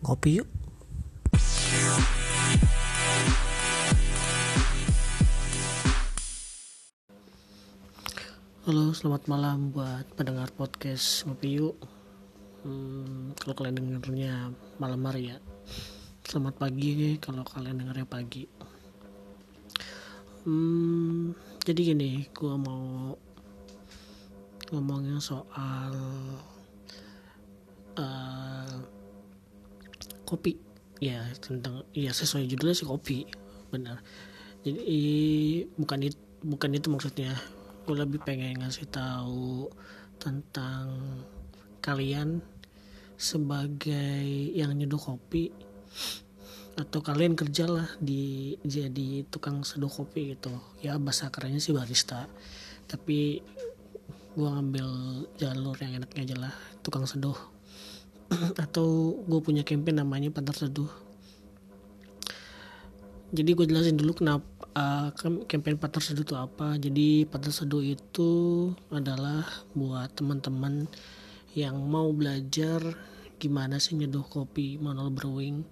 Ngopi yuk. Halo, selamat malam buat pendengar podcast Ngopi Yuk. Hmm, kalau kalian dengarnya malam hari ya. Selamat pagi kalau kalian dengarnya pagi. Hmm, jadi gini, gua mau ngomongin soal uh, kopi. Ya tentang ya sesuai judulnya sih kopi. Benar. Jadi bukan itu bukan itu maksudnya. Gue lebih pengen ngasih tahu tentang kalian sebagai yang nyeduh kopi atau kalian kerjalah di jadi tukang seduh kopi gitu. Ya bahasa kerennya sih barista. Tapi gue ngambil jalur yang enaknya aja lah tukang seduh atau gue punya campaign namanya Pantar Seduh jadi gue jelasin dulu kenapa uh, campaign Pantar Seduh itu apa. Jadi Pantar Seduh itu adalah buat teman-teman yang mau belajar gimana sih nyeduh kopi manual brewing.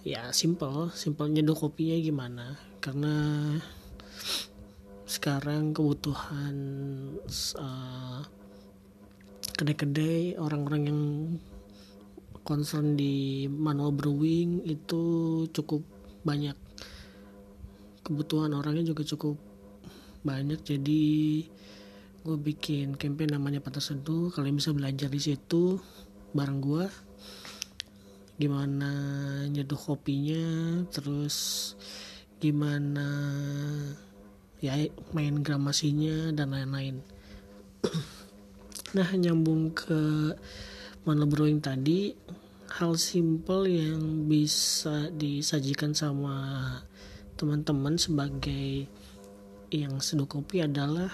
Ya simple simple nyeduh kopinya gimana. Karena sekarang kebutuhan uh, kedai-kedai orang-orang yang concern di manual brewing itu cukup banyak. Kebutuhan orangnya juga cukup banyak jadi gue bikin campaign namanya patah seduh kalian bisa belajar di situ bareng gue gimana nyeduh kopinya terus gimana ya main gramasinya dan lain-lain. Nah nyambung ke manual brewing tadi hal simple yang bisa disajikan sama teman-teman sebagai yang seduh kopi adalah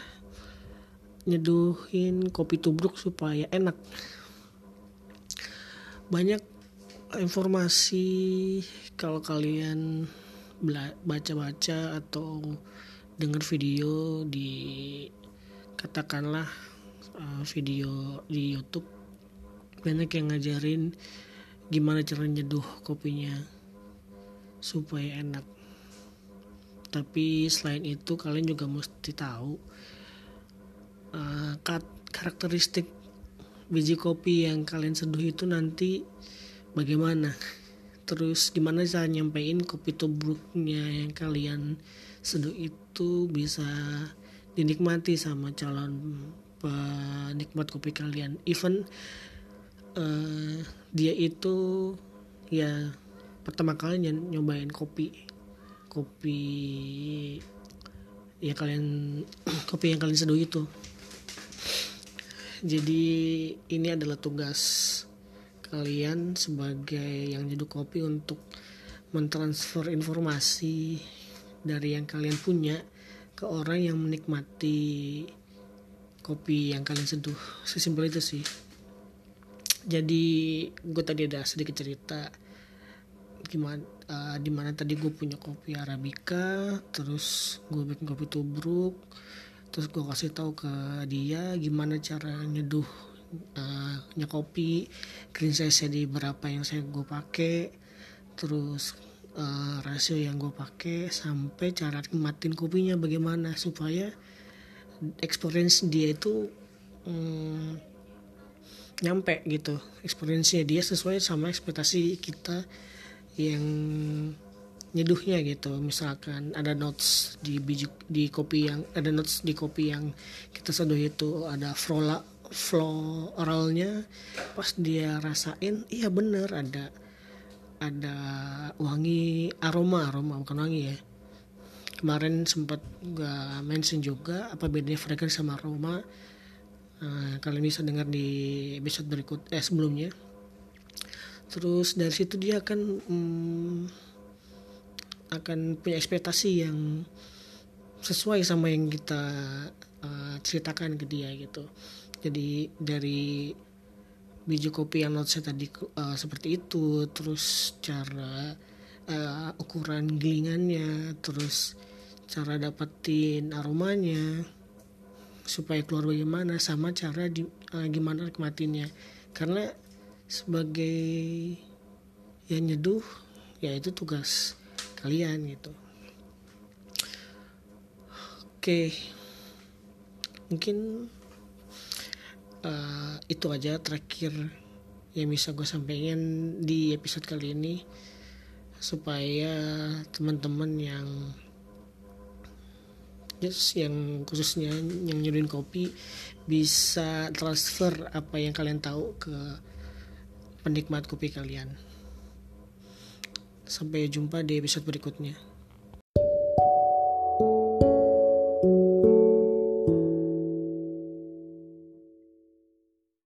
nyeduhin kopi tubruk supaya enak. Banyak informasi kalau kalian baca-baca atau dengar video di katakanlah uh, video di YouTube banyak yang ngajarin gimana cara nyeduh kopinya supaya enak. Tapi selain itu kalian juga mesti tahu uh, karakteristik biji kopi yang kalian seduh itu nanti bagaimana? Terus gimana cara nyampein kopi tubruknya yang kalian seduh itu bisa dinikmati sama calon penikmat kopi kalian? Even uh, dia itu ya pertama kali nyobain kopi. Kopi ya kalian kopi yang kalian seduh itu. Jadi ini adalah tugas kalian sebagai yang nyeduh kopi untuk mentransfer informasi dari yang kalian punya ke orang yang menikmati kopi yang kalian seduh. Sesimpel itu sih jadi gue tadi ada sedikit cerita gimana uh, di mana tadi gue punya kopi arabica terus gue bikin kopi tubruk terus gue kasih tahu ke dia gimana cara nyeduh uh, kopi green size di berapa yang saya gue pakai terus uh, rasio yang gue pakai sampai cara nikmatin kopinya bagaimana supaya experience dia itu um, nyampe gitu. Experience dia sesuai sama ekspektasi kita yang nyeduhnya gitu. Misalkan ada notes di biji di kopi yang ada notes di kopi yang kita seduh itu ada flola floralnya. Pas dia rasain iya bener ada ada wangi aroma aroma bukan wangi ya. Kemarin sempat gak mention juga apa bedanya fragrance sama aroma Nah, kalian bisa dengar di episode berikut eh sebelumnya. Terus dari situ dia akan hmm, akan punya ekspektasi yang sesuai sama yang kita uh, ceritakan ke dia gitu. Jadi dari biji kopi yang saya tadi uh, seperti itu, terus cara uh, ukuran gilingannya, terus cara dapetin aromanya supaya keluar bagaimana sama cara di, uh, gimana nikmatinnya. Karena sebagai ya nyeduh ya itu tugas kalian gitu. Oke. Mungkin uh, itu aja terakhir yang bisa gue sampaikan di episode kali ini supaya teman-teman yang yes, yang khususnya yang nyuruhin kopi bisa transfer apa yang kalian tahu ke penikmat kopi kalian. Sampai jumpa di episode berikutnya.